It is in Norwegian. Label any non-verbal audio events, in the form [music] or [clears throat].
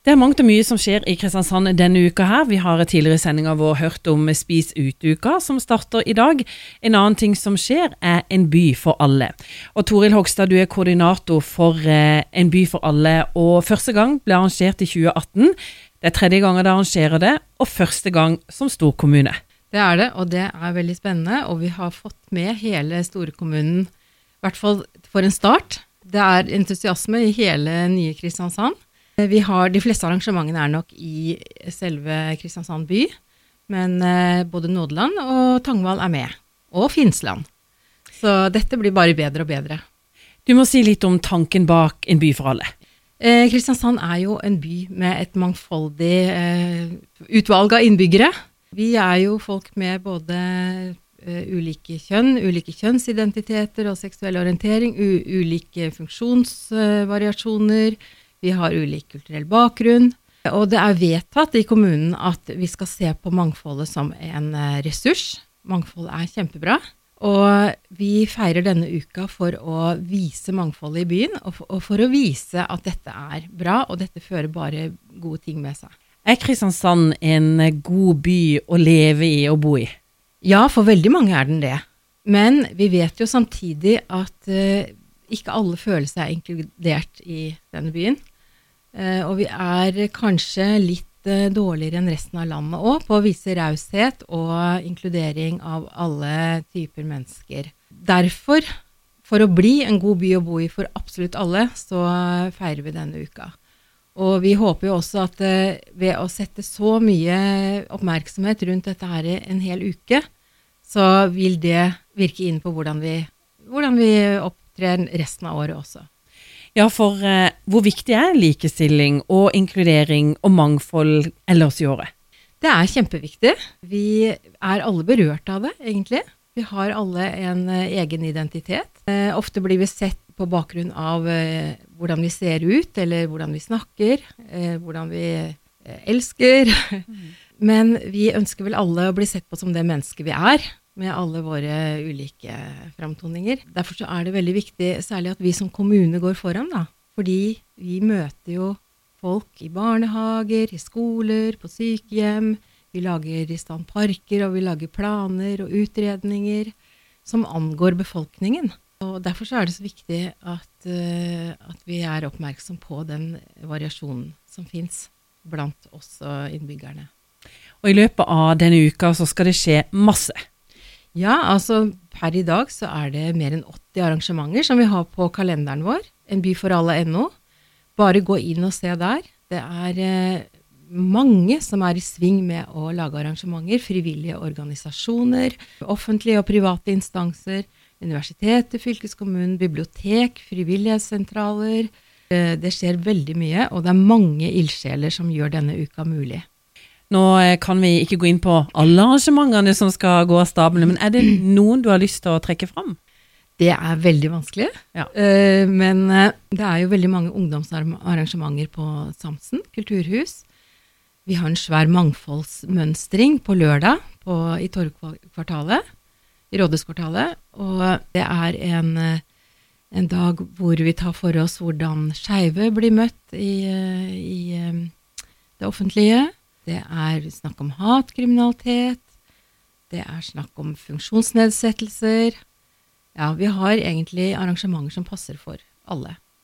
Det er mangt og mye som skjer i Kristiansand denne uka her. Vi har tidligere i sendinga vår hørt om Spis ut-uka, som starter i dag. En annen ting som skjer, er En by for alle. Og Toril Hogstad, du er koordinator for eh, En by for alle, og første gang ble arrangert i 2018. Det er tredje gangen det arrangerer det, og første gang som storkommune. Det er det, og det er veldig spennende. Og vi har fått med hele storkommunen, i hvert fall for en start. Det er entusiasme i hele nye Kristiansand. Vi har, De fleste arrangementene er nok i selve Kristiansand by, men eh, både Nådeland og Tangvall er med. Og Finnsland. Så dette blir bare bedre og bedre. Du må si litt om tanken bak En by for alle. Eh, Kristiansand er jo en by med et mangfoldig eh, utvalg av innbyggere. Vi er jo folk med både eh, ulike kjønn, ulike kjønnsidentiteter og seksuell orientering, ulike funksjonsvariasjoner. Vi har ulik kulturell bakgrunn. Og det er vedtatt i kommunen at vi skal se på mangfoldet som en eh, ressurs. Mangfold er kjempebra. Og vi feirer denne uka for å vise mangfoldet i byen, og for, og for å vise at dette er bra, og dette fører bare gode ting med seg. Er Kristiansand en god by å leve i og bo i? Ja, for veldig mange er den det. Men vi vet jo samtidig at uh, ikke alle føler seg inkludert i denne byen. Eh, og vi er kanskje litt eh, dårligere enn resten av landet òg på å vise raushet og inkludering av alle typer mennesker. Derfor, for å bli en god by å bo i for absolutt alle, så feirer vi denne uka. Og vi håper jo også at eh, ved å sette så mye oppmerksomhet rundt dette her en hel uke, så vil det virke inn på hvordan vi, hvordan vi opptrer resten av året også. Ja, for eh, hvor viktig er likestilling og inkludering og mangfold ellers i året? Det er kjempeviktig. Vi er alle berørt av det, egentlig. Vi har alle en eh, egen identitet. Eh, ofte blir vi sett på bakgrunn av eh, hvordan vi ser ut, eller hvordan vi snakker, eh, hvordan vi eh, elsker. Mm. [laughs] Men vi ønsker vel alle å bli sett på som det mennesket vi er med alle våre ulike framtoninger. Derfor er det veldig viktig særlig at vi som kommune går foran, da. Fordi vi møter jo folk i barnehager, i skoler, på sykehjem. Vi lager i stand parker, og vi lager planer og utredninger som angår befolkningen. Og Derfor er det så viktig at, uh, at vi er oppmerksom på den variasjonen som fins blant oss og innbyggerne. Og I løpet av denne uka så skal det skje masse. Ja, altså per i dag så er det mer enn 80 arrangementer som vi har på kalenderen vår. En by for alle.no. Bare gå inn og se der. Det er eh, mange som er i sving med å lage arrangementer. Frivillige organisasjoner, offentlige og private instanser, universiteter, fylkeskommunen, bibliotek, frivillighetssentraler. Eh, det skjer veldig mye, og det er mange ildsjeler som gjør denne uka mulig. Nå eh, kan vi ikke gå inn på alle arrangementene som skal gå av stablene, men er det [clears throat] noen du har lyst til å trekke fram? Det er veldig vanskelig. Ja. Uh, men uh, det er jo veldig mange ungdomsarrangementer på Samsen kulturhus. Vi har en svær mangfoldsmønstring på lørdag på, i Torgkvartalet, i Rådhuskvartalet. Og det er en, en, dag hvor vi tar for oss hvordan skeive blir møtt i, i det offentlige. Det er snakk om hatkriminalitet. Det er snakk om funksjonsnedsettelser. Ja, vi har egentlig arrangementer som passer for alle.